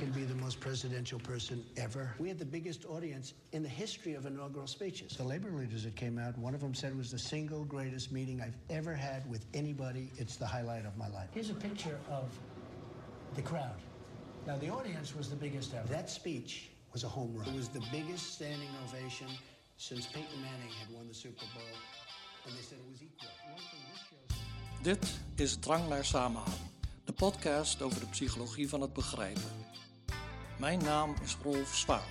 can be the most presidential person ever. We had the biggest audience in the history of inaugural speeches. The labor leaders that came out, one of them said it was the single greatest meeting I've ever had with anybody. It's the highlight of my life. Here's a picture of the crowd. Now, the audience was the biggest ever. That speech was a home run. It was the biggest standing ovation since Peyton Manning had won the Super Bowl. And they said it was equal. This. Dit is Drang naar Samenhang, de podcast over de psychologie van het begrijpen. Mijn naam is Rolf Zwaan,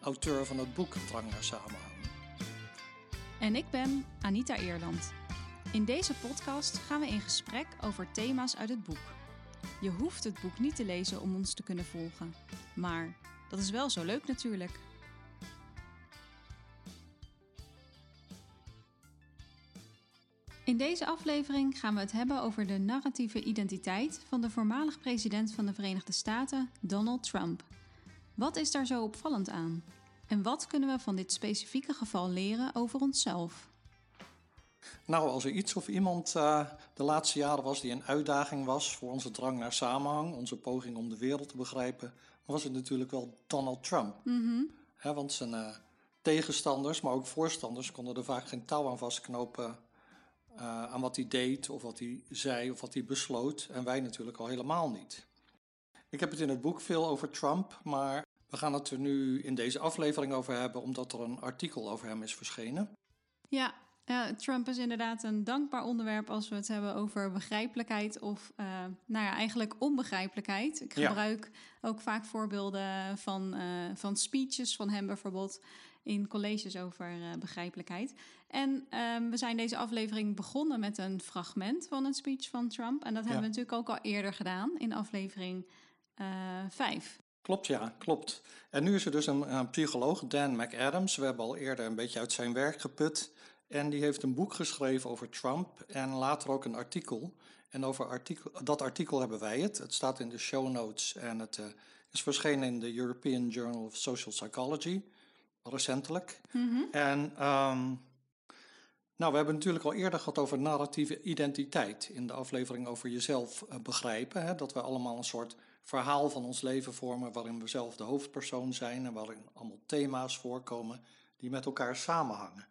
auteur van het boek Drang Samenhang. En ik ben Anita Eerland. In deze podcast gaan we in gesprek over thema's uit het boek. Je hoeft het boek niet te lezen om ons te kunnen volgen. Maar dat is wel zo leuk natuurlijk. In deze aflevering gaan we het hebben over de narratieve identiteit van de voormalig president van de Verenigde Staten, Donald Trump. Wat is daar zo opvallend aan? En wat kunnen we van dit specifieke geval leren over onszelf? Nou, als er iets of iemand uh, de laatste jaren was die een uitdaging was voor onze drang naar samenhang, onze poging om de wereld te begrijpen, was het natuurlijk wel Donald Trump. Mm want zijn uh, tegenstanders, maar ook voorstanders, konden er vaak geen touw aan vastknopen uh, aan wat hij deed, of wat hij zei, of wat hij besloot. En wij natuurlijk al helemaal niet. Ik heb het in het boek veel over Trump, maar we gaan het er nu in deze aflevering over hebben, omdat er een artikel over hem is verschenen. Ja, Trump is inderdaad een dankbaar onderwerp als we het hebben over begrijpelijkheid of uh, nou ja, eigenlijk onbegrijpelijkheid. Ik gebruik ook vaak voorbeelden van, uh, van speeches van hem bijvoorbeeld in colleges over uh, begrijpelijkheid. En um, we zijn deze aflevering begonnen met een fragment van een speech van Trump. En dat hebben we natuurlijk ook al eerder gedaan in aflevering 5. Klopt, ja, klopt. En nu is er dus een, een psycholoog, Dan McAdams. We hebben al eerder een beetje uit zijn werk geput. En die heeft een boek geschreven over Trump en later ook een artikel. En over artikel, dat artikel hebben wij het. Het staat in de show notes en het uh, is verschenen in de European Journal of Social Psychology, recentelijk. Mm -hmm. En um, nou, we hebben natuurlijk al eerder gehad over narratieve identiteit in de aflevering over jezelf uh, begrijpen. Hè? Dat we allemaal een soort verhaal van ons leven vormen waarin we zelf de hoofdpersoon zijn en waarin allemaal thema's voorkomen die met elkaar samenhangen.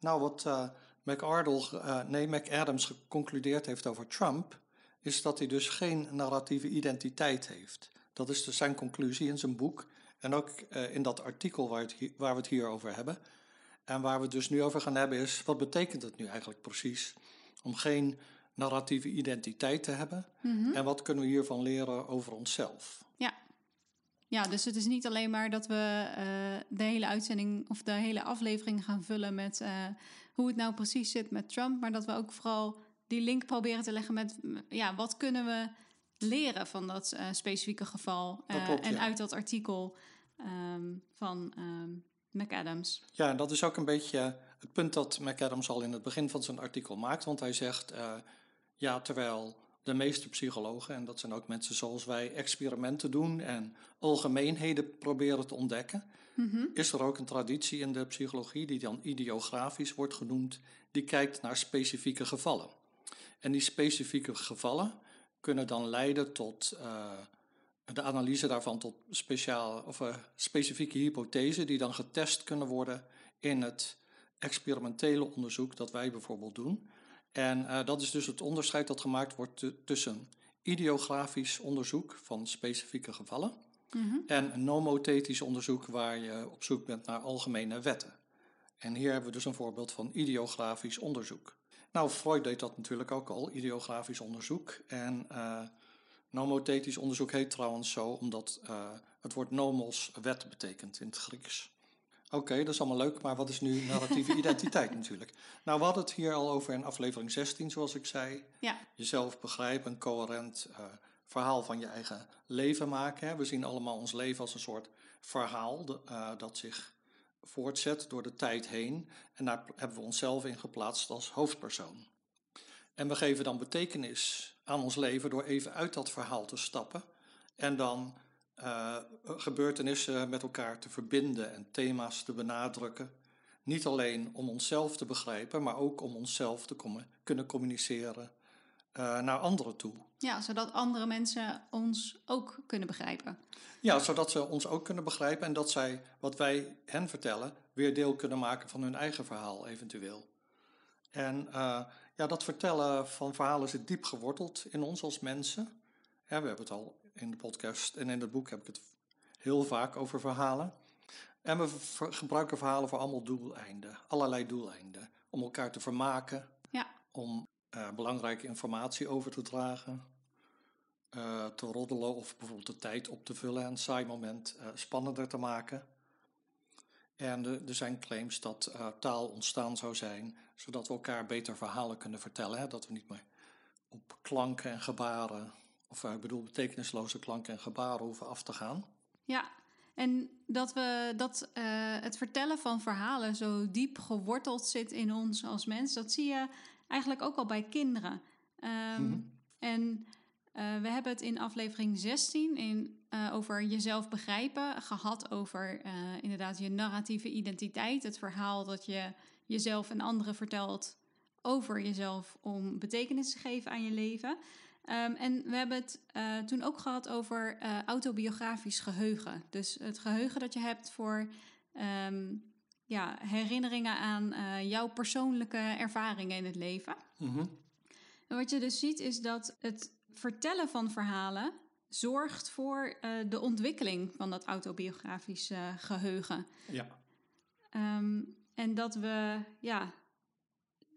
Nou, wat uh, McArdle, uh, nee, McAdams geconcludeerd heeft over Trump, is dat hij dus geen narratieve identiteit heeft. Dat is dus zijn conclusie in zijn boek en ook uh, in dat artikel waar, waar we het hier over hebben. En waar we het dus nu over gaan hebben is, wat betekent het nu eigenlijk precies om geen narratieve identiteit te hebben? Mm -hmm. En wat kunnen we hiervan leren over onszelf? Ja. Ja, dus het is niet alleen maar dat we uh, de hele uitzending of de hele aflevering gaan vullen met uh, hoe het nou precies zit met Trump, maar dat we ook vooral die link proberen te leggen met ja, wat kunnen we leren van dat uh, specifieke geval dat klopt, en ja. uit dat artikel um, van um, McAdams. Ja, dat is ook een beetje het punt dat McAdams al in het begin van zijn artikel maakt, want hij zegt ja, terwijl de meeste psychologen, en dat zijn ook mensen zoals wij, experimenten doen en algemeenheden proberen te ontdekken, mm -hmm. is er ook een traditie in de psychologie, die dan ideografisch wordt genoemd, die kijkt naar specifieke gevallen. En die specifieke gevallen kunnen dan leiden tot uh, de analyse daarvan tot speciaal, of, uh, specifieke hypothesen, die dan getest kunnen worden in het experimentele onderzoek dat wij bijvoorbeeld doen. En uh, dat is dus het onderscheid dat gemaakt wordt tussen ideografisch onderzoek van specifieke gevallen mm -hmm. en nomothetisch onderzoek waar je op zoek bent naar algemene wetten. En hier hebben we dus een voorbeeld van ideografisch onderzoek. Nou, Freud deed dat natuurlijk ook al, ideografisch onderzoek. En uh, nomothetisch onderzoek heet trouwens zo omdat uh, het woord nomos wet betekent in het Grieks. Oké, okay, dat is allemaal leuk, maar wat is nu narratieve identiteit natuurlijk? Nou, we hadden het hier al over in aflevering 16, zoals ik zei. Ja. Jezelf begrijpen, een coherent uh, verhaal van je eigen leven maken. Hè. We zien allemaal ons leven als een soort verhaal de, uh, dat zich voortzet door de tijd heen. En daar hebben we onszelf in geplaatst als hoofdpersoon. En we geven dan betekenis aan ons leven door even uit dat verhaal te stappen en dan uh, gebeurtenissen met elkaar te verbinden en thema's te benadrukken. Niet alleen om onszelf te begrijpen, maar ook om onszelf te com kunnen communiceren naar anderen toe. Ja, zodat andere mensen ons ook kunnen begrijpen. Ja, zodat ze ons ook kunnen begrijpen en dat zij wat wij hen vertellen weer deel kunnen maken van hun eigen verhaal eventueel. En uh, ja, dat vertellen van verhalen zit diep geworteld in ons als mensen. Ja, we hebben het al in de podcast en in het boek heb ik het heel vaak over verhalen. En we gebruiken verhalen voor allemaal doeleinden, allerlei doeleinden. Om elkaar te vermaken, ja. om uh, belangrijke informatie over te dragen, uh, te roddelen of bijvoorbeeld de tijd op te vullen en een saai moment uh, spannender te maken. En er zijn claims dat taal ontstaan zou zijn zodat we elkaar beter verhalen kunnen vertellen. Hè? Dat we niet meer op klanken en gebaren, of ik bedoel betekenisloze klanken en gebaren hoeven af te gaan. Ja, en dat, we, dat uh, het vertellen van verhalen zo diep geworteld zit in ons als mens, dat zie je eigenlijk ook al bij kinderen. Um, mm-hmm. En uh, we hebben het in aflevering 16 in, uh, over jezelf begrijpen gehad over inderdaad je narratieve identiteit. Het verhaal dat je jezelf en anderen vertelt over jezelf om betekenis te geven aan je leven. Um, en we hebben het uh, toen ook gehad over uh, autobiografisch geheugen. Dus het geheugen dat je hebt voor um, ja, herinneringen aan uh, jouw persoonlijke ervaringen in het leven. -hmm. En wat je dus ziet is dat het vertellen van verhalen zorgt voor de ontwikkeling van dat autobiografisch geheugen. Ja. Um, en dat we, ja,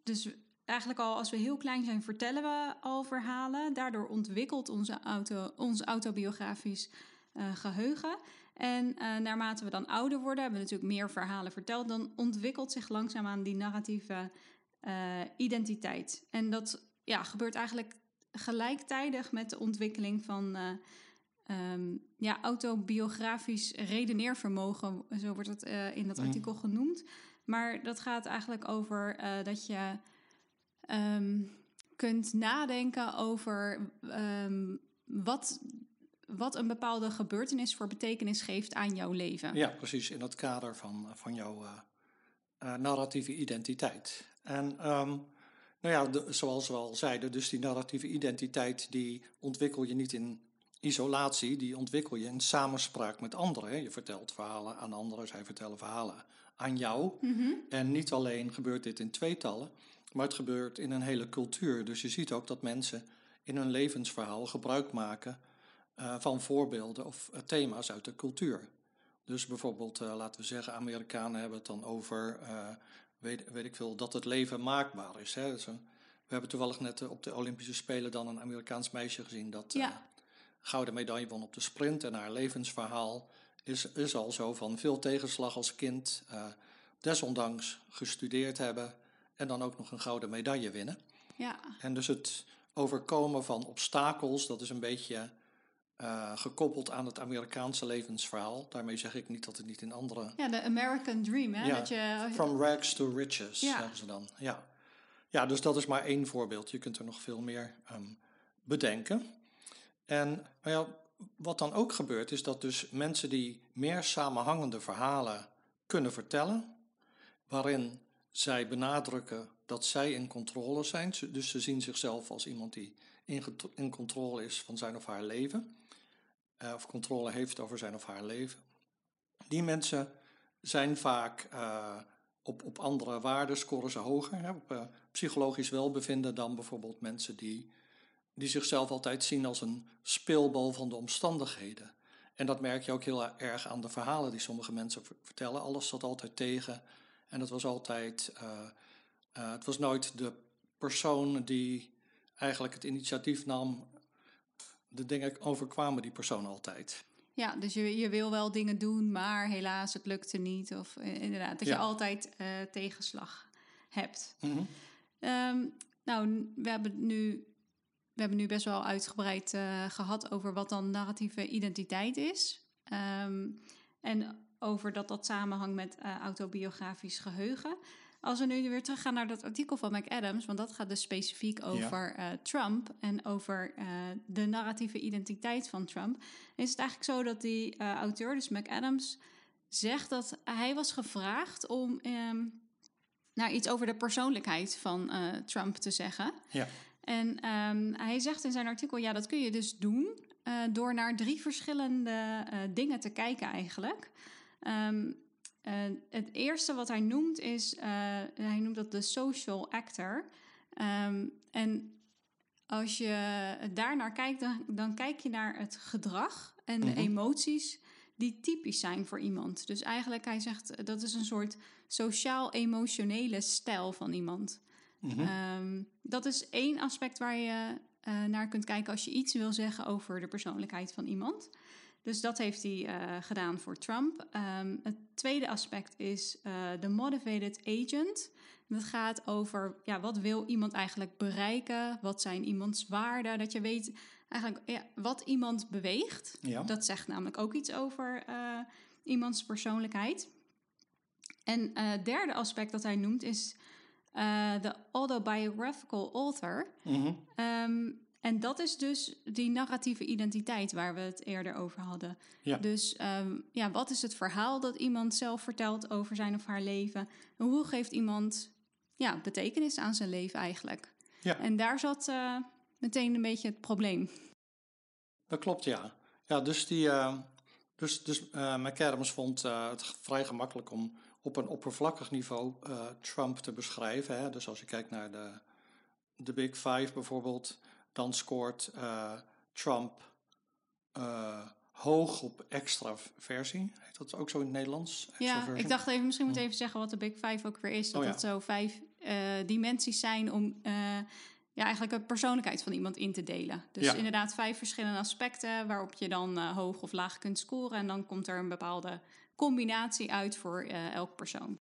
dus eigenlijk al als we heel klein zijn, vertellen we al verhalen. Daardoor ontwikkelt onze auto, ons autobiografisch uh, geheugen. En uh, naarmate we dan ouder worden, hebben we natuurlijk meer verhalen verteld, dan ontwikkelt zich langzaamaan die narratieve uh, identiteit. En dat ja, gebeurt eigenlijk gelijktijdig met de ontwikkeling van um, ja, autobiografisch redeneervermogen, zo wordt het in dat artikel genoemd. Maar dat gaat eigenlijk over dat je um, kunt nadenken over um, wat, wat een bepaalde gebeurtenis voor betekenis geeft aan jouw leven. Ja, precies, in het kader van, van jouw uh, uh, narratieve identiteit. En um, nou ja, de, zoals we al zeiden, dus die narratieve identiteit die ontwikkel je niet in isolatie, die ontwikkel je in samenspraak met anderen. Je vertelt verhalen aan anderen, zij vertellen verhalen aan jou. Mhm. En niet alleen gebeurt dit in tweetallen, maar het gebeurt in een hele cultuur. Dus je ziet ook dat mensen in hun levensverhaal gebruik maken uh, van voorbeelden of uh, thema's uit de cultuur. Dus bijvoorbeeld, uh, laten we zeggen, Amerikanen hebben het dan over, weet, weet, ik veel, dat het leven maakbaar is. Hè? Dus, we hebben toevallig net op de Olympische Spelen dan een Amerikaans meisje gezien dat ja. gouden medaille won op de sprint. En haar levensverhaal is, is al zo van veel tegenslag als kind, desondanks gestudeerd hebben en dan ook nog een gouden medaille winnen. Ja. En dus het overkomen van obstakels, dat is een beetje uh, gekoppeld aan het Amerikaanse levensverhaal. Daarmee zeg ik niet dat het niet in andere. Ja, de American Dream, hè? Ja, dat je... From rags to riches, ja. hebben ze dan. Ja. ja, dus dat is maar één voorbeeld. Je kunt er nog veel meer um, bedenken. En maar ja, wat dan ook gebeurt, is dat dus mensen die meer samenhangende verhalen kunnen vertellen, waarin zij benadrukken dat zij in controle zijn, dus ze zien zichzelf als iemand die in, controle is van zijn of haar leven, uh, of controle heeft over zijn of haar leven. Die mensen zijn vaak uh, op, op andere waarden, scoren ze hoger, hè, op uh, psychologisch welbevinden dan bijvoorbeeld mensen die die zichzelf altijd zien als een speelbal van de omstandigheden. En dat merk je ook heel erg aan de verhalen die sommige mensen vertellen. Alles zat altijd tegen. En het was altijd. Uh, uh, het was nooit de persoon die eigenlijk het initiatief nam. De dingen overkwamen die persoon altijd. Ja, dus je, je wil wel dingen doen, maar helaas, het lukte niet. Of uh, inderdaad, dat ja. je altijd tegenslag hebt. Mm -hmm. um, nou, we hebben nu we hebben nu best wel uitgebreid uh, gehad over wat dan narratieve identiteit is. Um, en over dat dat samenhangt met uh, autobiografisch geheugen. Als we nu weer teruggaan naar dat artikel van McAdams, want dat gaat dus specifiek over ja. uh, Trump en over de narratieve identiteit van Trump, is het eigenlijk zo dat die auteur, dus McAdams, zegt dat hij was gevraagd om um, nou, iets over de persoonlijkheid van Trump te zeggen. Ja. En ehm, hij zegt in zijn artikel, ja, dat kun je dus doen uh, door naar drie verschillende uh, dingen te kijken eigenlijk. Um, uh, het eerste wat hij noemt is, hij noemt dat de social actor. Um, en als je daarnaar kijkt, dan, dan, kijk je naar het gedrag en de -hmm. emoties die typisch zijn voor iemand. Dus eigenlijk, hij zegt, dat is een soort sociaal-emotionele stijl van iemand. Mm -hmm. um, dat is één aspect waar je uh, naar kunt kijken als je iets wil zeggen over de persoonlijkheid van iemand. Dus dat heeft hij uh, gedaan voor Trump. Um, het tweede aspect is uh, de motivated agent. Dat gaat over ja, wat wil iemand eigenlijk bereiken? Wat zijn iemands waarden? Dat je weet eigenlijk ja, wat iemand beweegt. Ja. Dat zegt namelijk ook iets over uh, iemands persoonlijkheid. En het derde aspect dat hij noemt is de autobiographical author. Mm -hmm. um, en dat is dus die narratieve identiteit waar we het eerder over hadden. Ja. Dus um, ja, wat is het verhaal dat iemand zelf vertelt over zijn of haar leven? En hoe geeft iemand ja, betekenis aan zijn leven eigenlijk? Ja. En daar zat uh, meteen een beetje het probleem. Dat klopt, ja. Ja, dus, die, uh, dus, dus uh, McAdams vond het vrij gemakkelijk om op een oppervlakkig niveau Trump te beschrijven. Hè? Dus als je kijkt naar de, de Big Five bijvoorbeeld dan scoort uh, Trump uh, hoog op extra versie. Heet dat ook zo in het Nederlands? Ja, ik dacht even, misschien moet even zeggen wat de Big Five ook weer is. Dat oh, ja. dat zo vijf uh, dimensies zijn om ja, eigenlijk een persoonlijkheid van iemand in te delen. Dus ja. inderdaad vijf verschillende aspecten waarop je dan hoog of laag kunt scoren. En dan komt er een bepaalde combinatie uit voor elk persoon.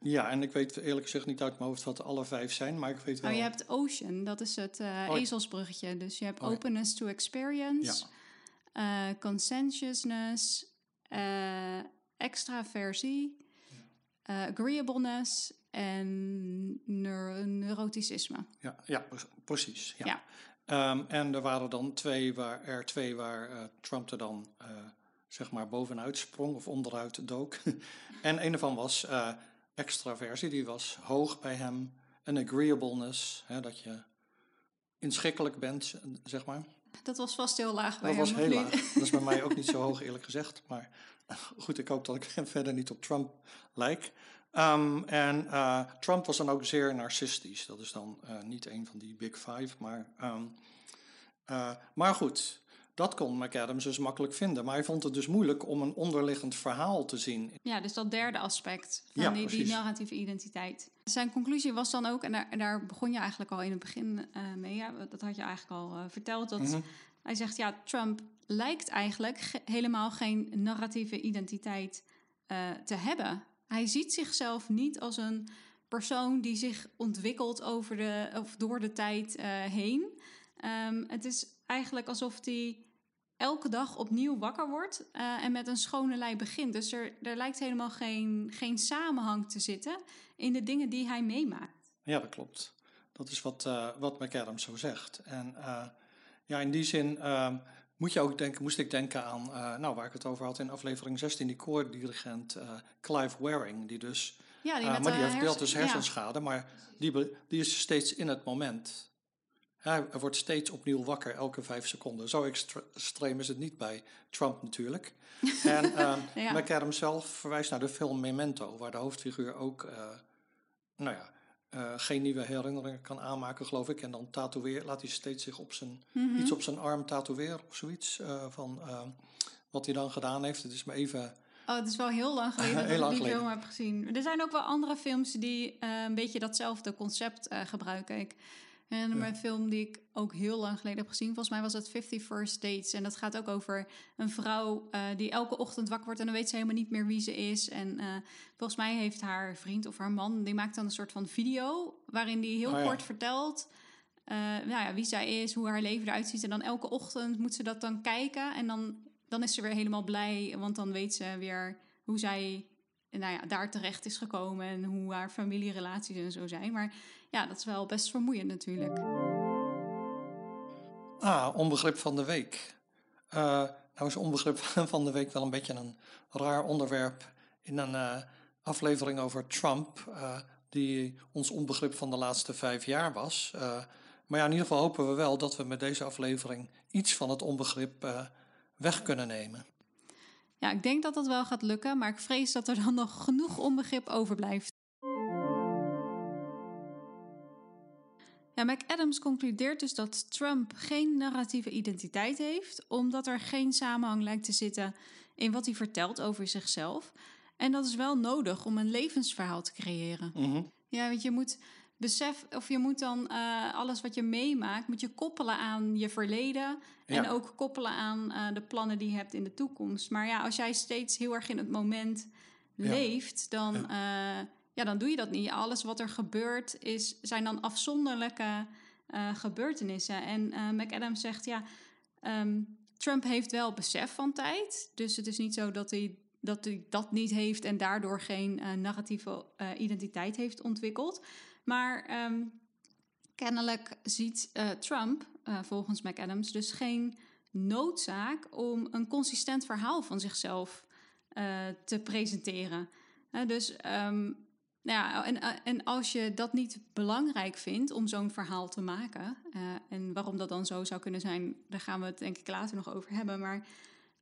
Ja, en ik weet eerlijk gezegd niet uit mijn hoofd wat alle vijf zijn, maar ik weet wel... Nou, je hebt Ocean, dat is het uh, oh. ezelsbruggetje. Dus je hebt oh, openness to experience, ja. uh, conscientiousness, uh, extraversie, agreeableness en neuro neuroticisme. Ja, ja precies. Ja. Um, en er waren dan twee waar, er twee waar Trump er dan zeg maar bovenuit sprong of onderuit dook. en een ervan was extraversie, die was hoog bij hem. Een agreeableness, hè, dat je inschikkelijk bent, zeg maar. Dat was vast heel laag bij dat hem. Dat was heel laag. Dat is bij mij ook niet zo hoog, eerlijk gezegd. Maar goed, ik hoop dat ik verder niet op Trump lijk. Um, en uh, Trump was dan ook zeer narcistisch. Dat is dan uh, niet een van die big five, maar... Um, uh, maar goed, dat kon McAdams dus makkelijk vinden. Maar hij vond het dus moeilijk om een onderliggend verhaal te zien. Ja, dus dat derde aspect van ja, die, die, narratieve identiteit. Zijn conclusie was dan ook, en daar, en daar begon je eigenlijk al in het begin uh, mee, ja, dat had je eigenlijk al uh, verteld, dat mm-hmm. hij zegt, ja, Trump lijkt eigenlijk ge- helemaal geen narratieve identiteit uh, te hebben. Hij ziet zichzelf niet als een persoon die zich ontwikkelt over de, of door de tijd heen. Um, het is eigenlijk alsof hij elke dag opnieuw wakker wordt uh, en met een schone lei begint. Dus er, er lijkt helemaal geen, geen samenhang te zitten in de dingen die hij meemaakt. Ja, dat klopt. Dat is wat, uh, wat McAdams zo zegt. En uh, ja, in die zin ehm, moet je ook denken, moest ik denken aan, nou, waar ik het over had in aflevering 16, die koordirigent Clive Waring, die dus... Ja, die maar die heeft hersen, dus hersenschade, ja. maar die, die is steeds in het moment. Hij wordt steeds opnieuw wakker, elke vijf seconden. Zo extreem is het niet bij Trump natuurlijk. en um, ja. McAdams zelf verwijst naar de film Memento, waar de hoofdfiguur ook, uh, nou ja, uh, geen nieuwe herinneringen kan aanmaken, geloof ik. En dan tatoeëer, laat hij steeds zich op zijn, mm -hmm. iets op zijn arm tatoeëren of zoiets. Uh, van wat hij dan gedaan heeft. Het is maar even. Oh, het is wel heel lang geleden dat ik die geleden. film heb gezien. Er zijn ook wel andere films die een beetje datzelfde concept gebruiken. Ik en een film die ik ook heel lang geleden heb gezien, volgens mij was het 50 First Dates. En dat gaat ook over een vrouw uh, die elke ochtend wakker wordt en dan weet ze helemaal niet meer wie ze is. En uh, volgens mij heeft haar vriend of haar man, die maakt dan een soort van video waarin die heel oh, kort ja. vertelt uh, nou ja, wie zij is, hoe haar leven eruit ziet. En dan elke ochtend moet ze dat dan kijken en dan, dan is ze weer helemaal blij, want dan weet ze weer hoe zij nou ja, daar terecht is gekomen en hoe haar familierelaties en zo zijn. Maar ja, dat is wel best vermoeiend natuurlijk. Ah, onbegrip van de week. Uh, nou is onbegrip van de week wel een beetje een raar onderwerp in een uh, aflevering over Trump, uh, die ons onbegrip van de laatste vijf jaar was. Maar ja, in ieder geval hopen we wel dat we met deze aflevering iets van het onbegrip weg kunnen nemen. Ja, ik denk dat dat wel gaat lukken, maar ik vrees dat er dan nog genoeg onbegrip overblijft. Ja, McAdams concludeert dus dat Trump geen narratieve identiteit heeft, omdat er geen samenhang lijkt te zitten in wat hij vertelt over zichzelf. En dat is wel nodig om een levensverhaal te creëren. Mhm. Ja, want je moet besef, of je moet dan uh, alles wat je meemaakt, moet je koppelen aan je verleden. En ook koppelen aan uh, de plannen die je hebt in de toekomst. Maar ja, als jij steeds heel erg in het moment ja. leeft, dan, ja. Uh, ja. dan doe je dat niet. Alles wat er gebeurt, is, zijn dan afzonderlijke gebeurtenissen. En McAdams zegt, ja, um, Trump heeft wel besef van tijd. Dus het is niet zo dat hij dat hij dat niet heeft en daardoor geen uh, narratieve uh, identiteit heeft ontwikkeld. Maar um, kennelijk ziet uh, Trump, volgens McAdams, dus geen noodzaak om een consistent verhaal van zichzelf te presenteren. dus um, ja, en, en als je dat niet belangrijk vindt om zo'n verhaal te maken, en waarom dat dan zo zou kunnen zijn, daar gaan we het denk ik later nog over hebben. Maar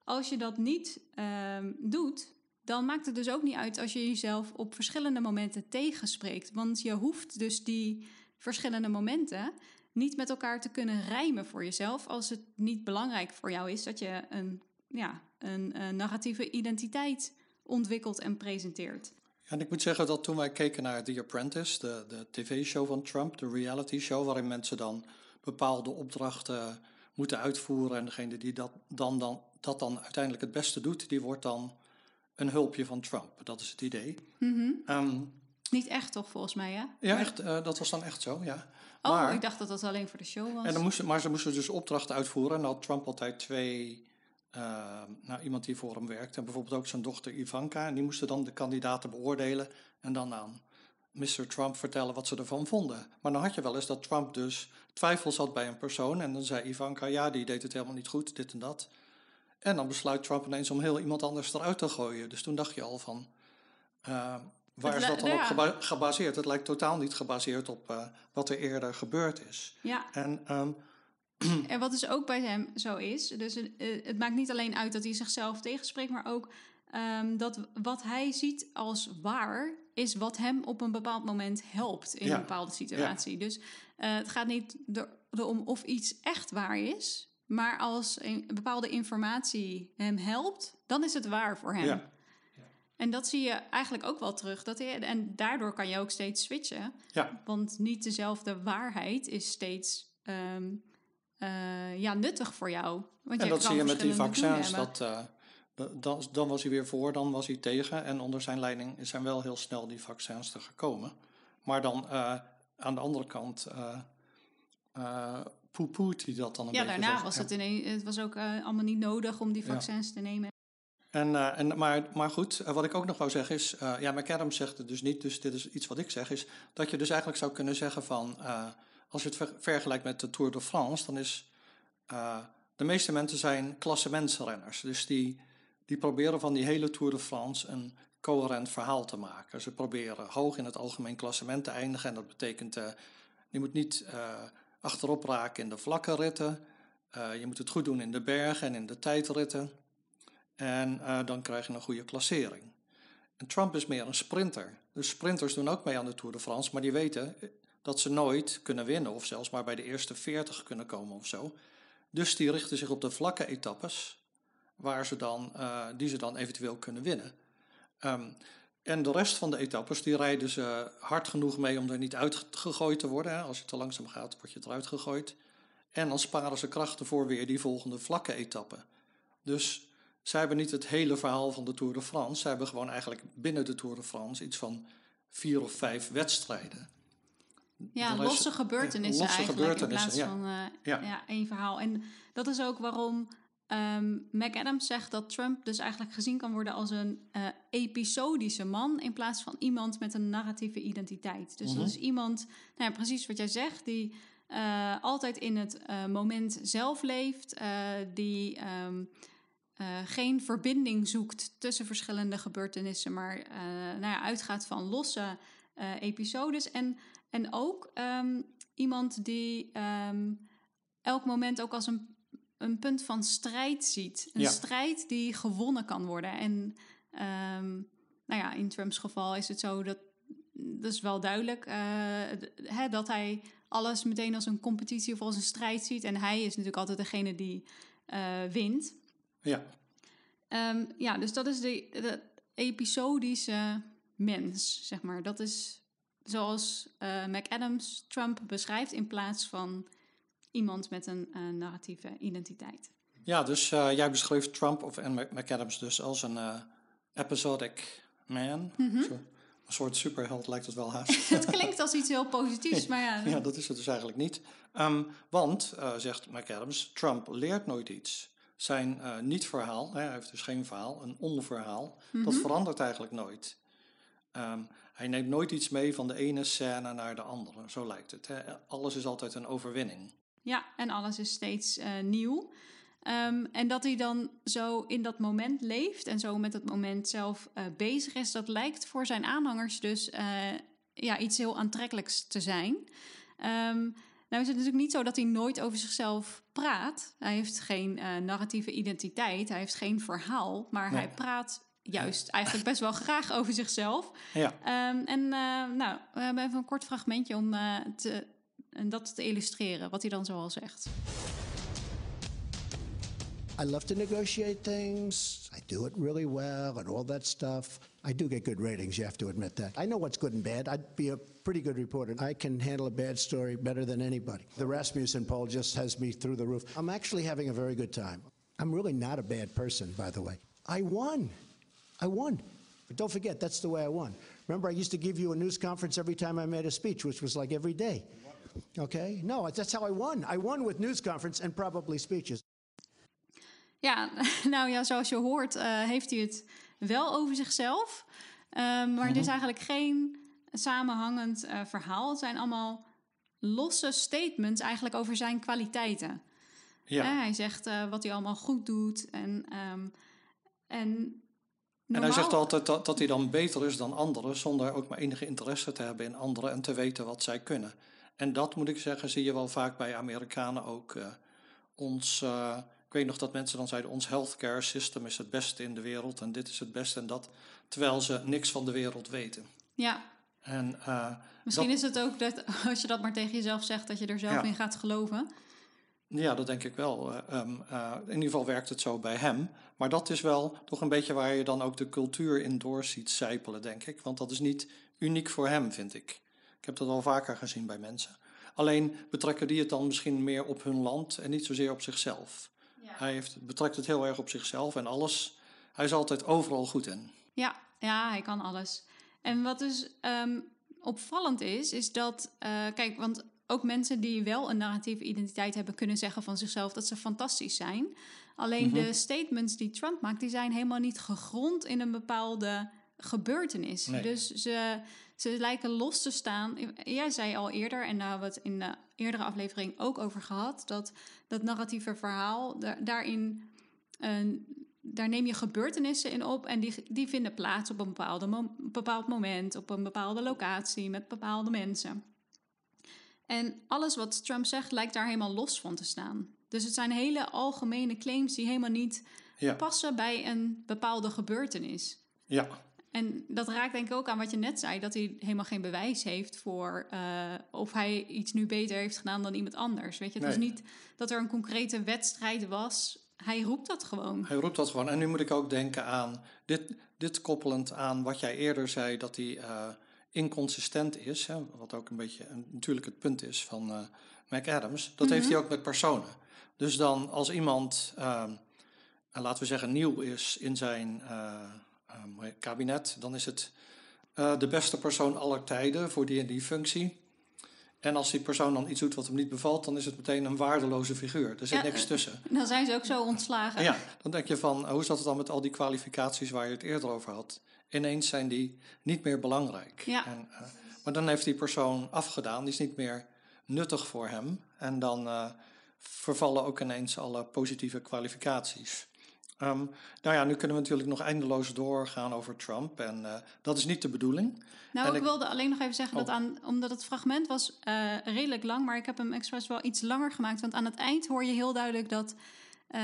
als je dat niet uh, doet, dan maakt het dus ook niet uit als je jezelf op verschillende momenten tegenspreekt. Want je hoeft dus die verschillende momenten niet met elkaar te kunnen rijmen voor jezelf. Als het niet belangrijk voor jou is dat je een, ja, een, een narratieve identiteit ontwikkelt en presenteert. Ja, en ik moet zeggen dat toen wij keken naar The Apprentice, de, de tv-show van Trump, de reality show, waarin mensen dan bepaalde opdrachten moeten uitvoeren. En degene die dat dan, dan, dat dan uiteindelijk het beste doet, die wordt dan een hulpje van Trump. Dat is het idee. Mm -hmm. Niet echt toch, volgens mij, ja? Ja, echt, uh, dat was dan echt zo, ja. Oh, maar, ik dacht dat dat alleen voor de show was. En dan moesten, maar ze moesten dus opdrachten uitvoeren. En dan had Trump altijd twee... Uh, nou, iemand die voor hem werkte. En bijvoorbeeld ook zijn dochter Ivanka. En die moesten dan de kandidaten beoordelen. En dan aan Mr. Trump vertellen wat ze ervan vonden. Maar dan had je wel eens dat Trump dus twijfels had bij een persoon. En dan zei Ivanka, ja, die deed het helemaal niet goed, dit en dat. En dan besluit Trump ineens om heel iemand anders eruit te gooien. Dus toen dacht je al van, uh, waar is dat dan ja. op gebaseerd? Het lijkt totaal niet gebaseerd op uh, wat er eerder gebeurd is. Ja. En, um, en wat dus ook bij hem zo is, dus het, uh, het, maakt niet alleen uit dat hij zichzelf tegenspreekt, maar ook um, dat wat hij ziet als waar, is wat hem op een bepaald moment helpt in ja. een bepaalde situatie. Ja. Dus het gaat niet erom of iets echt waar is, maar als een bepaalde informatie hem helpt, dan is het waar voor hem. Ja. En dat zie je eigenlijk ook wel terug. Dat hij, en daardoor kan je ook steeds switchen. Ja. Want niet dezelfde waarheid is steeds um, uh, ja, nuttig voor jou. Want en dat zie je met die vaccins. Dat, uh, dan, dan was hij weer voor, dan was hij tegen. En onder zijn leiding zijn wel heel snel die vaccins er gekomen. Maar dan uh, aan de andere kant poepoet hij dat dan een ja, beetje. Daarna was het, ineens, het was ook uh, allemaal niet nodig om die vaccins ja. te nemen. En, uh, en, maar, maar goed, uh, wat ik ook nog wou zeggen is, ja, McAdam zegt het dus niet, dus dit is iets wat ik zeg, is dat je dus eigenlijk zou kunnen zeggen van, als je het ver vergelijkt met de Tour de France, dan is, de meeste mensen zijn klassementsrenners. Dus die, die proberen van die hele Tour de France een coherent verhaal te maken. Ze proberen hoog in het algemeen klassement te eindigen en dat betekent, je moet niet achterop raken in de vlakke ritten. Uh, je moet het goed doen in de bergen en in de tijdritten. En uh, dan krijg je een goede klassering. En Trump is meer een sprinter. Dus sprinters doen ook mee aan de Tour de France, maar die weten dat ze nooit kunnen winnen of zelfs maar bij de eerste 40 kunnen komen of zo. Dus die richten zich op de vlakke etappes, waar ze dan, die ze dan eventueel kunnen winnen. Um, en de rest van de etappes, die rijden ze hard genoeg mee om er niet uitgegooid te worden. Als je te langzaam gaat, word je eruit gegooid. En dan sparen ze krachten voor weer die volgende vlakke etappe. Dus zij hebben niet het hele verhaal van de Tour de France. Zij hebben gewoon eigenlijk binnen de Tour de France iets van vier of vijf wedstrijden. Ja, losse gebeurtenissen losse eigenlijk gebeurtenissen, in plaats van uh, ja. ja. één verhaal. En dat is ook waarom Um, McAdams zegt dat Trump dus eigenlijk gezien kan worden als een uh, episodische man in plaats van iemand met een narratieve identiteit. Dus mm -hmm. dat is iemand, nou ja, precies wat jij zegt, die uh, altijd in het uh, moment zelf leeft, die um, geen verbinding zoekt tussen verschillende gebeurtenissen, maar nou ja, uitgaat van losse episodes. En, en ook um, iemand die ehm, elk moment ook als een, een punt van strijd ziet. Een Ja. strijd die gewonnen kan worden. En ehm, nou ja, in Trumps geval is het zo dat dat is wel duidelijk eh, hè, dat hij alles meteen als een competitie of als een strijd ziet. En hij is natuurlijk altijd degene die eh, wint. Ja, Ehm, ja, dus dat is de, de episodische mens, zeg maar. Dat is zoals eh McAdams Trump beschrijft, in plaats van iemand met een eh, narratieve identiteit. ja dus eh, jij beschreef Trump of en McAdams dus als een eh, episodic man. Zo, een soort superheld lijkt het wel haast. Het klinkt als iets heel positiefs, maar ja, Ja, dat is het dus eigenlijk niet. Ehm, want, zegt McAdams, Trump leert nooit iets. Zijn niet-verhaal, hij heeft dus geen verhaal, een onverhaal, dat verandert eigenlijk nooit. Ehm, hij neemt nooit iets mee van de ene scène naar de andere, zo lijkt het. Hè. Alles is altijd een overwinning. Ja, en alles is steeds eh, nieuw. Ehm, en dat hij dan zo in dat moment leeft en zo met het moment zelf eh, bezig is, dat lijkt voor zijn aanhangers dus eh, ja, iets heel aantrekkelijks te zijn. Ehm, nou is het natuurlijk niet zo dat hij nooit over zichzelf praat. Hij heeft geen narratieve identiteit, hij heeft geen verhaal, maar Nee. hij praat juist eigenlijk best wel graag over zichzelf. Ja, Ehm, en nou, we hebben even een kort fragmentje om te, en dat te illustreren, wat hij dan zoal zegt. I love to negotiate things. I do it really well and all that stuff. I do get good ratings, you have to admit that. I know what's good and bad. I'd be a pretty good reporter. I can handle a bad story better than anybody. The Rasmussen poll just has me through the roof. I'm actually having a very good time. I'm really not a bad person, by the way. I won. I won. But don't forget, that's the way I won. Remember, I used to give you a news conference every time I made a speech, which was like every day. Okay? No, that's how I won. I won with news conference and probably speeches. Ja, nou ja, zoals je hoort, eh, heeft hij het wel over zichzelf. Ehm, maar het is eigenlijk geen samenhangend eh, verhaal. Het zijn allemaal losse statements eigenlijk over zijn kwaliteiten. ja. Hè, hij zegt eh, wat hij allemaal goed doet. En, ehm, en, En hij zegt altijd dat, dat hij dan beter is dan anderen, zonder ook maar enige interesse te hebben in anderen en te weten wat zij kunnen. En dat moet ik zeggen, zie je wel vaak bij Amerikanen ook. eh, ons, eh, ik weet nog dat mensen dan zeiden, ons healthcare system is het beste in de wereld en dit is het beste en dat, terwijl ze niks van de wereld weten. Ja, En eh, misschien dat- is het ook dat als je dat maar tegen jezelf zegt, dat je er zelf Ja. in gaat geloven. Ja, dat denk ik wel. Eh, ehm, eh, in ieder geval werkt het zo bij hem. Maar dat is wel toch een beetje waar je dan ook de cultuur in door ziet zijpelen, denk ik. Want dat is niet uniek voor hem, vind ik. Ik heb dat al vaker gezien bij mensen. Alleen betrekken die het dan misschien meer op hun land en niet zozeer op zichzelf. Hij heeft, betrekt het heel erg op zichzelf en alles. Hij is altijd overal goed in. Ja, ja, hij kan alles. En wat dus ehm, opvallend is, is dat, eh, kijk, want ook mensen die wel een narratieve identiteit hebben, kunnen zeggen van zichzelf dat ze fantastisch zijn. Alleen Mhm. de statements die Trump maakt, die zijn helemaal niet gegrond in een bepaalde gebeurtenis. Nee. Dus ze, ze lijken los te staan. Jij zei al eerder, en daar hebben we het in de eerdere aflevering ook over gehad, dat dat narratieve verhaal da- daarin. daar neem je gebeurtenissen in op en die, die vinden plaats op een bepaalde mo- bepaald moment, op een bepaalde locatie, met bepaalde mensen. En alles wat Trump zegt lijkt daar helemaal los van te staan. Dus het zijn hele algemene claims die helemaal niet Ja, passen bij een bepaalde gebeurtenis. ja, En dat raakt denk ik ook aan wat je net zei, dat hij helemaal geen bewijs heeft voor eh, of hij iets nu beter heeft gedaan dan iemand anders. Weet je, het was Nee. niet dat er een concrete wedstrijd was. Hij roept dat gewoon. hij roept dat gewoon. En nu moet ik ook denken aan, dit, dit koppelend aan wat jij eerder zei, dat hij eh, inconsistent is. Hè, wat ook een beetje een, natuurlijk het punt is van eh McAdams. Dat heeft hij ook met personen. Dus dan als iemand, ehm, eh, laten we zeggen, nieuw is in zijn kabinet, dan is het eh, de beste persoon aller tijden voor die en die functie. En als die persoon dan iets doet wat hem niet bevalt, dan is het meteen een waardeloze figuur. Er zit Ja, niks eh, tussen. Dan zijn ze ook zo ontslagen. Ja, dan denk je van, hoe zat het dan met al die kwalificaties waar je het eerder over had? Ineens zijn die niet meer belangrijk. Ja. En, eh, maar dan heeft die persoon afgedaan, die is niet meer nuttig voor hem. En dan eh, vervallen ook ineens alle positieve kwalificaties. Um, nou ja, nu kunnen we natuurlijk nog eindeloos doorgaan over Trump. En uh, dat is niet de bedoeling. Nou, ik, ik, wilde alleen nog even zeggen oh. dat aan, omdat het fragment was uh, redelijk lang, maar ik heb hem expres wel iets langer gemaakt. Want aan het eind hoor je heel duidelijk dat uh,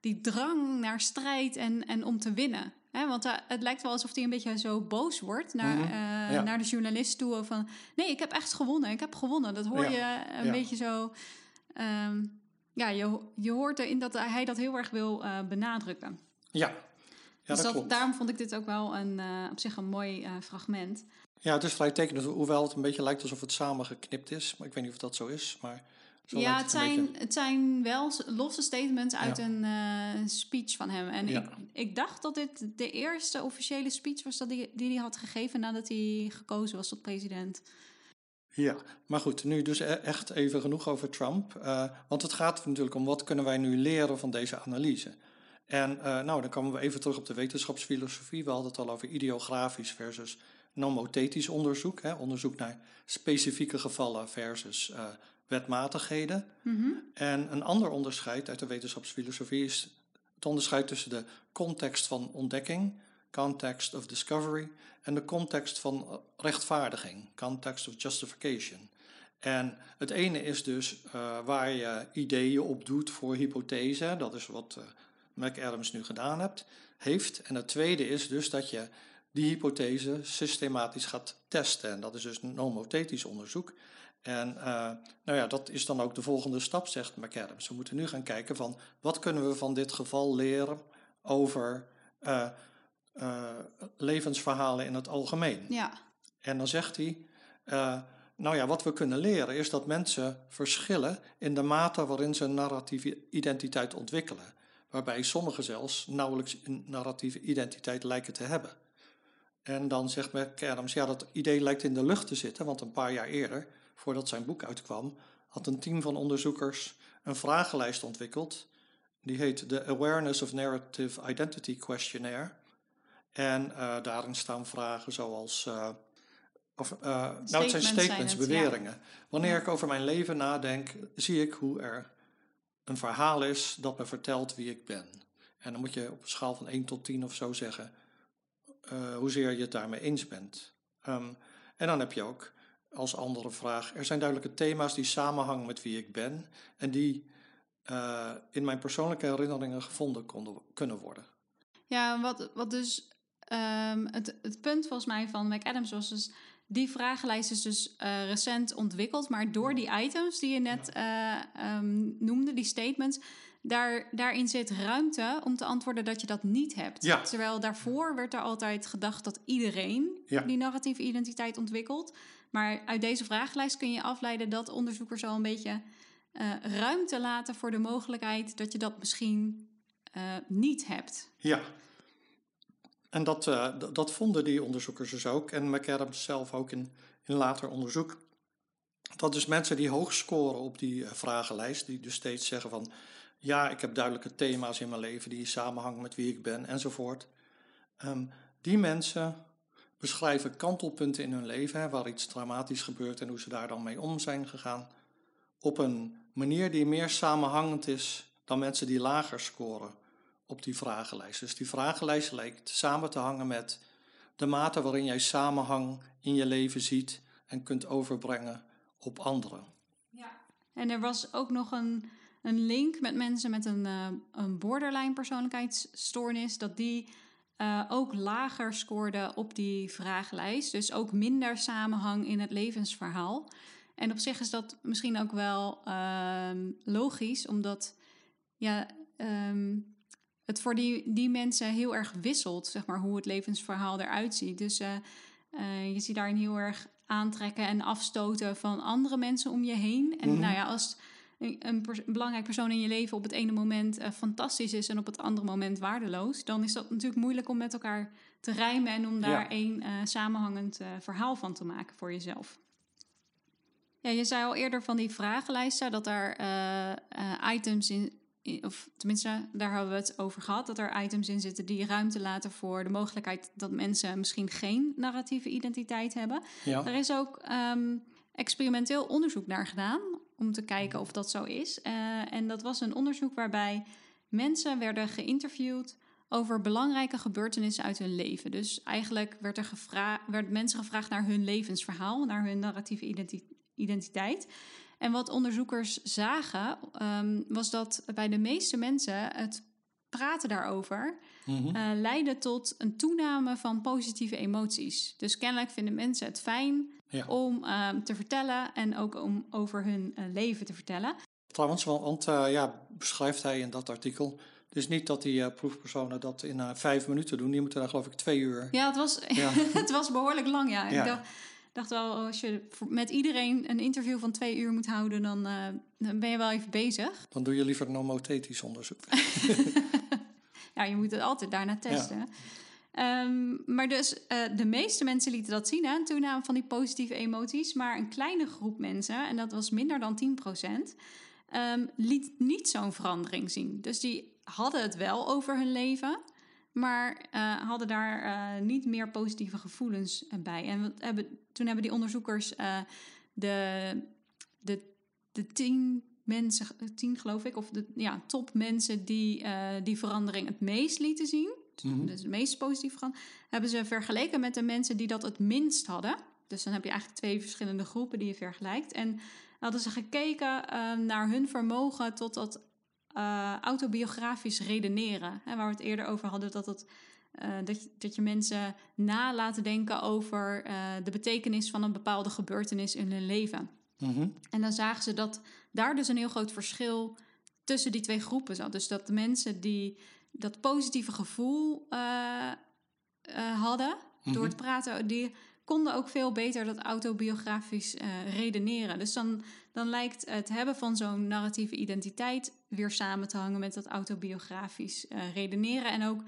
die drang naar strijd en, en om te winnen. Hè, want het lijkt wel alsof hij een beetje zo boos wordt naar, mm -hmm. ja. naar de journalist toe. Van nee, ik heb echt gewonnen. Ik heb gewonnen. Dat hoor ja. je een ja. beetje zo. Um, ja, je, je hoort erin dat hij dat heel erg wil uh, benadrukken. Ja, ja dus dat, dat klopt. Daarom vond ik dit ook wel een, uh, op zich een mooi uh, fragment. Ja, het is vrij tekenend, hoewel het een beetje lijkt alsof het samengeknipt is. Maar ik weet niet of dat zo is. Maar zo ja, het, het zijn, beetje... het zijn wel losse statements uit ja. een speech van hem. En ja. ik, ik dacht dat dit de eerste officiële speech was dat die, die hij had gegeven nadat hij gekozen was tot president. Ja, maar goed, nu dus echt even genoeg over Trump. Uh, want het gaat natuurlijk om wat kunnen wij nu leren van deze analyse. En uh, nou, dan komen we even terug op de wetenschapsfilosofie. We hadden het al over ideografisch versus nomothetisch onderzoek. Hè? Onderzoek naar specifieke gevallen versus uh, wetmatigheden. Mm-hmm. En een ander onderscheid uit de wetenschapsfilosofie is het onderscheid tussen de context van ontdekking, context of discovery, en de context van rechtvaardiging, context of justification. En het ene is dus uh, waar je ideeën op doet voor hypothese, dat is wat uh, McAdams nu gedaan hebt, heeft. En het tweede is dus dat je die hypothese systematisch gaat testen. En dat is dus nomothetisch onderzoek. En uh, nou ja, dat is dan ook de volgende stap, zegt McAdams. We moeten nu gaan kijken van wat kunnen we van dit geval leren over uh, levensverhalen in het algemeen. Ja. En dan zegt hij, uh, nou ja, wat we kunnen leren is dat mensen verschillen in de mate waarin ze een narratieve identiteit ontwikkelen. Waarbij sommigen zelfs nauwelijks een narratieve identiteit lijken te hebben. En dan zegt McAdams, ja, dat idee lijkt in de lucht te zitten, want een paar jaar eerder, voordat zijn boek uitkwam, had een team van onderzoekers een vragenlijst ontwikkeld. Die heet de Awareness of Narrative Identity Questionnaire. En uh, daarin staan vragen zoals. Uh, of, uh, nou, het zijn statements, zijn het, beweringen. Ja. Wanneer ja. ik over mijn leven nadenk, zie ik hoe er een verhaal is dat me vertelt wie ik ben. En dan moet je op een schaal van 1 tot 10 of zo zeggen hoezeer je het daarmee eens bent. Um, en dan heb je ook als andere vraag: er zijn duidelijke thema's die samenhangen met wie ik ben en die in mijn persoonlijke herinneringen gevonden konden, kunnen worden. Ja, wat, wat dus Um, het, het, punt volgens mij van McAdams was dus... die vragenlijst is dus uh, recent ontwikkeld... maar door die items die je net uh, um, noemde, die statements... Daar, daarin zit ruimte om te antwoorden dat je dat niet hebt. Ja. Terwijl daarvoor werd er altijd gedacht dat iedereen ja. die narratieve identiteit ontwikkelt. Maar uit deze vragenlijst kun je afleiden dat onderzoekers al een beetje uh, ruimte laten voor de mogelijkheid dat je dat misschien niet hebt. Ja, en dat, uh, dat vonden die onderzoekers dus ook. En McAdams zelf ook in, in later onderzoek. Dat dus mensen die hoog scoren op die uh, vragenlijst, die dus steeds zeggen van ja, ik heb duidelijke thema's in mijn leven die samenhangen met wie ik ben enzovoort. Um, die mensen beschrijven kantelpunten in hun leven, waar iets dramatisch gebeurt en hoe ze daar dan mee om zijn gegaan, op een manier die meer samenhangend is dan mensen die lager scoren op die vragenlijst. Dus die vragenlijst lijkt samen te hangen met de mate waarin jij samenhang in je leven ziet en kunt overbrengen op anderen. Ja, en er was ook nog een, een link met mensen met een, uh, een borderline persoonlijkheidsstoornis, dat die uh, ook lager scoorden op die vragenlijst. Dus ook minder samenhang in het levensverhaal. En op zich is dat misschien ook wel uh, logisch, omdat ja, um, het voor die, die mensen heel erg wisselt, zeg maar, hoe het levensverhaal eruit ziet. Dus uh, uh, je ziet daarin heel erg aantrekken en afstoten van andere mensen om je heen. En mm-hmm. nou ja, als een, een, pers een, belangrijk persoon in je leven op het ene moment uh, fantastisch is en op het andere moment waardeloos, dan is dat natuurlijk moeilijk om met elkaar te rijmen en om daar één ja. samenhangend verhaal van te maken voor jezelf. Ja, je zei al eerder van die vragenlijsten dat er items in of tenminste, daar hebben we het over gehad, dat er items in zitten die ruimte laten voor de mogelijkheid dat mensen misschien geen narratieve identiteit hebben. Ja. Er is ook um, experimenteel onderzoek naar gedaan om te kijken of dat zo is. Uh, en dat was een onderzoek waarbij mensen werden geïnterviewd over belangrijke gebeurtenissen uit hun leven. Dus eigenlijk werd er gevra werd mensen gevraagd naar hun levensverhaal, naar hun narratieve identiteit. En wat onderzoekers zagen, um, was dat bij de meeste mensen het praten daarover mm leidde tot een toename van positieve emoties. Dus kennelijk vinden mensen het fijn om ehm, te vertellen en ook om over hun uh, leven te vertellen. Trouwens, want uh, ja, beschrijft hij in dat artikel. Dus niet dat die uh, proefpersonen dat in vijf minuten doen. Die moeten daar geloof ik twee uur. Ja, het was, ja. het was behoorlijk lang, ja. ja. Ik dacht, dacht wel, als je met iedereen een interview van twee uur moet houden, dan, dan ben je wel even bezig. Dan doe je liever nomothetisch onderzoek. ja, je moet het altijd daarna testen. Ehm, maar dus uh, de meeste mensen lieten dat zien, hè, een toename van die positieve emoties. Maar een kleine groep mensen, en dat was minder dan 10%, um, ehm, liet niet zo'n verandering zien. Dus die hadden het wel over hun leven, maar uh, hadden daar uh, niet meer positieve gevoelens bij. En hebben, toen hebben die onderzoekers de, de, de tien mensen, tien geloof ik, of de ja, top mensen die die verandering het meest lieten zien Mhm. dus het meest positief gaan, hebben ze vergeleken met de mensen die dat het minst hadden. Dus dan heb je eigenlijk twee verschillende groepen die je vergelijkt. En hadden ze gekeken naar hun vermogen tot dat uh, autobiografisch redeneren. Hè, waar we het eerder over hadden, dat, het, uh, dat, je, dat je mensen na laten denken over uh, de betekenis van een bepaalde gebeurtenis in hun leven. Mhm. En dan zagen ze dat daar dus een heel groot verschil tussen die twee groepen zat. Dus dat de mensen die dat positieve gevoel hadden door mhm. het praten, die konden ook veel beter dat autobiografisch uh, redeneren. Dus dan, dan lijkt het hebben van zo'n narratieve identiteit weer samen te hangen met dat autobiografisch redeneren en ook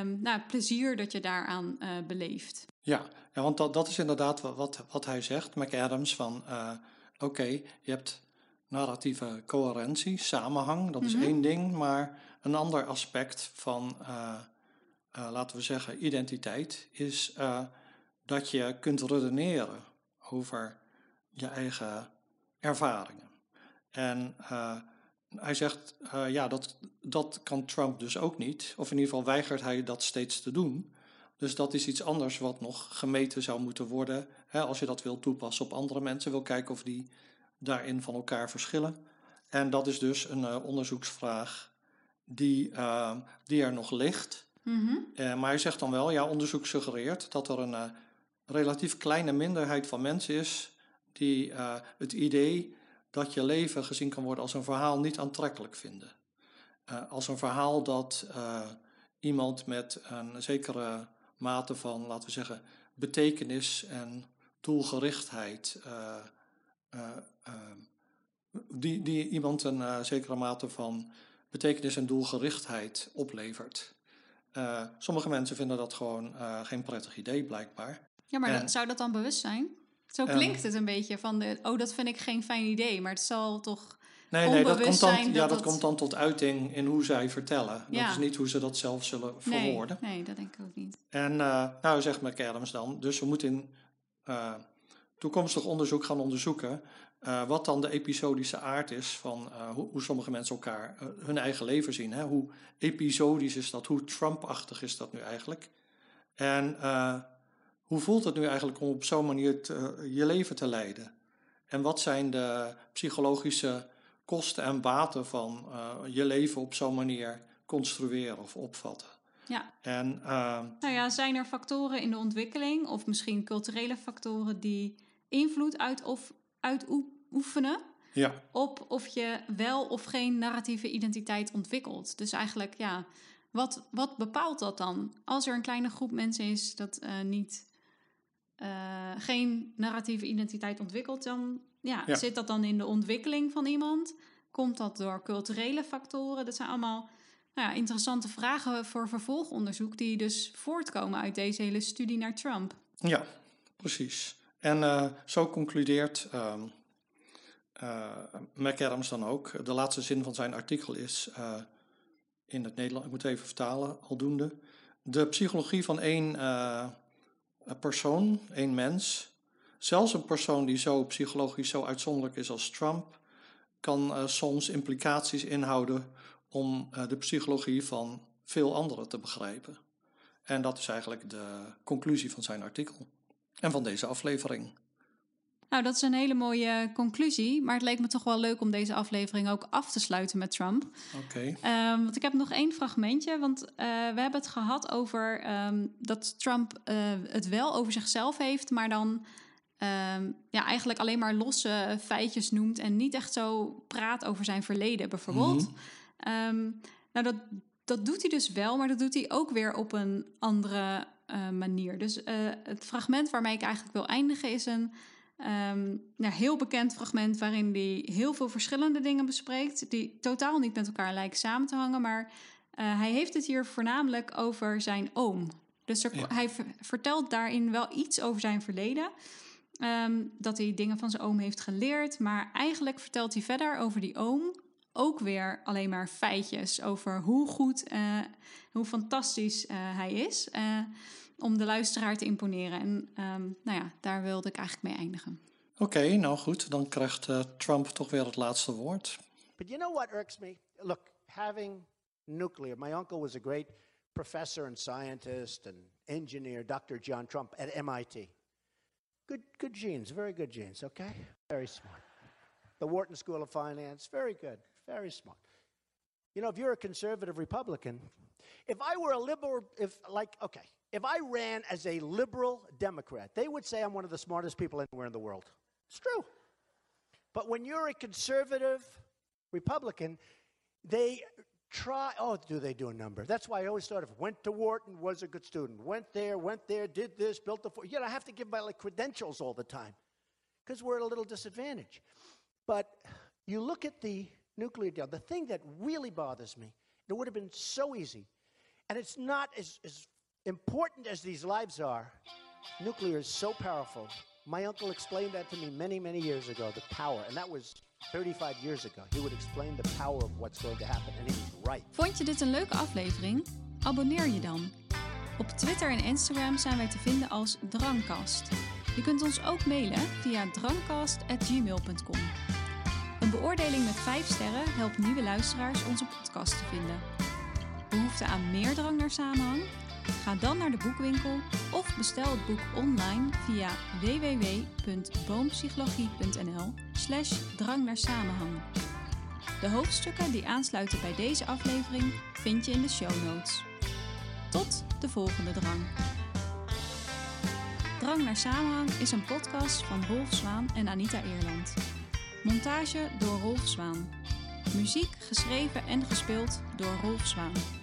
um, nou, plezier dat je daaraan beleeft. Ja, ja want dat, dat is inderdaad wat, wat hij zegt, McAdams, van oké, je hebt narratieve coherentie, samenhang, dat is mhm. één ding, maar een ander aspect van, laten we zeggen, identiteit is dat je kunt redeneren over je eigen ervaringen. En hij zegt, ja, dat, dat kan Trump dus ook niet, of in ieder geval weigert hij dat steeds te doen. Dus dat is iets anders wat nog gemeten zou moeten worden. Hè, als je dat wil toepassen op andere mensen, wil kijken of die daarin van elkaar verschillen. En dat is dus een uh, onderzoeksvraag die, uh, die er nog ligt. Mm uh, maar hij zegt dan wel, ja, onderzoek suggereert dat er een relatief kleine minderheid van mensen is die het idee dat je leven gezien kan worden als een verhaal niet aantrekkelijk vinden. als een verhaal dat iemand met een zekere mate van, laten we zeggen, betekenis en doelgerichtheid Ehm, die, die iemand een zekere mate van betekenis en doelgerichtheid oplevert. Sommige mensen vinden dat gewoon geen prettig idee, blijkbaar. Ja, maar dat, zou dat dan bewust zijn? Zo klinkt het een beetje van, de, oh, dat vind ik geen fijn idee, maar het zal toch nee, nee, dat komt dan, Ja, dat, dat, komt dan tot uiting in hoe zij vertellen. Ja. Dat is niet hoe ze dat zelf zullen verwoorden. Nee, nee dat denk ik ook niet. En nou zegt McAdams dan, dus we moeten in toekomstig onderzoek gaan onderzoeken uh, wat dan de episodische aard is van uh, hoe, hoe, sommige mensen elkaar uh, hun eigen leven zien. Hè? Hoe episodisch is dat? Hoe Trump-achtig is dat nu eigenlijk? En hoe voelt het nu eigenlijk om op zo'n manier te, je leven te leiden? En wat zijn de psychologische kosten en baten van je leven op zo'n manier construeren of opvatten? Ja. En, nou ja, zijn er factoren in de ontwikkeling of misschien culturele factoren die invloed uit of uitoefenen ja. op of je wel of geen narratieve identiteit ontwikkelt. Dus eigenlijk, ja, wat, wat bepaalt dat dan? Als er een kleine groep mensen is dat uh, niet, uh, geen narratieve identiteit ontwikkelt, dan ja, zit dat dan in de ontwikkeling van iemand? Komt dat door culturele factoren? Dat zijn allemaal nou ja, interessante vragen voor vervolgonderzoek die dus voortkomen uit deze hele studie naar Trump. Ja, precies. En uh, zo concludeert uh, uh, McAdams dan ook. De laatste zin van zijn artikel is uh, in het Nederlands, ik moet even vertalen, aldoende. De psychologie van één persoon, één mens, zelfs een persoon die zo psychologisch zo uitzonderlijk is als Trump, kan soms implicaties inhouden om uh, de psychologie van veel anderen te begrijpen. En dat is eigenlijk de conclusie van zijn artikel en van deze aflevering. Nou, dat is een hele mooie conclusie. Maar het leek me toch wel leuk om deze aflevering ook af te sluiten met Trump. Oké. Okay. Um, want ik heb nog één fragmentje. Want uh, we hebben het gehad over um, dat Trump uh, het wel over zichzelf heeft, maar dan um, ja, eigenlijk alleen maar losse feitjes noemt en niet echt zo praat over zijn verleden, bijvoorbeeld. Mm -hmm. nou, dat, dat doet hij dus wel, maar dat doet hij ook weer op een andere uh, manier. Dus het fragment waarmee ik eigenlijk wil eindigen is een um, heel bekend fragment waarin hij heel veel verschillende dingen bespreekt, die totaal niet met elkaar lijken samen te hangen. Maar uh, hij heeft het hier voornamelijk over zijn oom. Dus er, ja. hij vertelt daarin wel iets over zijn verleden. Um, dat hij dingen van zijn oom heeft geleerd. Maar eigenlijk vertelt hij verder over die oom ook weer alleen maar feitjes over hoe goed, uh, hoe fantastisch uh, hij is. Om de luisteraar te imponeren. En um, nou ja, daar wilde ik eigenlijk mee eindigen. Oké, okay, nou goed, dan krijgt Trump toch weer het laatste woord. But you know what irks me? Look, having nuclear. My uncle was a great professor and scientist and engineer, Dr. John Trump at MIT. Good, good genes, very good genes, okay? Very smart. The Wharton School of Finance, very good. Very smart. You know, if you're a conservative Republican, if I were a liberal, if like, okay, if I ran as a liberal Democrat, they would say I'm one of the smartest people anywhere in the world. It's true. But when you're a conservative Republican, they try, oh, do they do a number? That's why I always thought of went to Wharton, was a good student, went there, went there, did this, built the, you know, I have to give my like credentials all the time because we're at a little disadvantage. But you look at the nuclear deal, the thing that really bothers me, it would have been so easy, and it's not as, as important as these lives are. Nuclear is so powerful. My uncle explained that to me many, many years ago, the power, and that was 35 years ago. He would explain the power of what's going to happen, and he was right. Vond je dit een leuke aflevering? Abonneer je dan. Op Twitter en Instagram zijn wij te vinden als Drangkast. Je kunt ons ook mailen via drangkast.gmail.com. Beoordeling met 5 sterren helpt nieuwe luisteraars onze podcast te vinden. Behoefte aan meer drang naar samenhang? Ga dan naar de boekwinkel of bestel het boek online via www.boompsychologie.nl slash drang naar samenhang. De hoofdstukken die aansluiten bij deze aflevering vind je in de show notes. Tot de volgende drang. Drang naar samenhang is een podcast van Rolf Zwaan en Anita Eerland. Montage door Rolf Zwaan. Muziek geschreven en gespeeld door Rolf Zwaan.